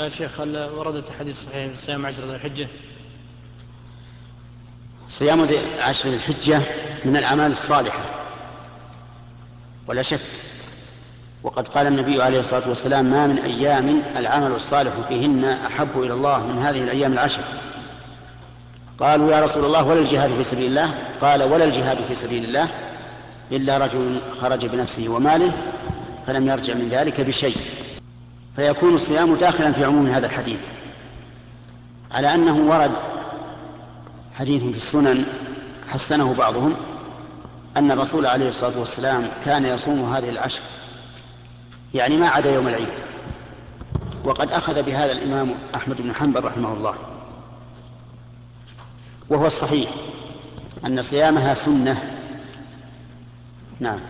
يا شيخ هل وردت حديث صحيح في صيام عشرة ذي الحجة؟ صيام عشر ذي الحجة من الأعمال الصالحة ولا شك. وقد قال النبي عليه الصلاة والسلام ما من أيام العمل الصالح فيهن أحب إلى الله من هذه الأيام العشر. قالوا يا رسول الله ولا الجهاد في سبيل الله؟ قال ولا الجهاد في سبيل الله إلا رجل خرج بنفسه وماله فلم يرجع من ذلك بشيء. فيكون الصيام داخلا في عموم هذا الحديث على أنه ورد حديث في السنن حسنه بعضهم أن الرسول عليه الصلاة والسلام كان يصوم هذه العشر يعني ما عدا يوم العيد وقد أخذ بهذا الإمام أحمد بن حنبل رحمه الله. وهو الصحيح أن صيامها سنة. نعم.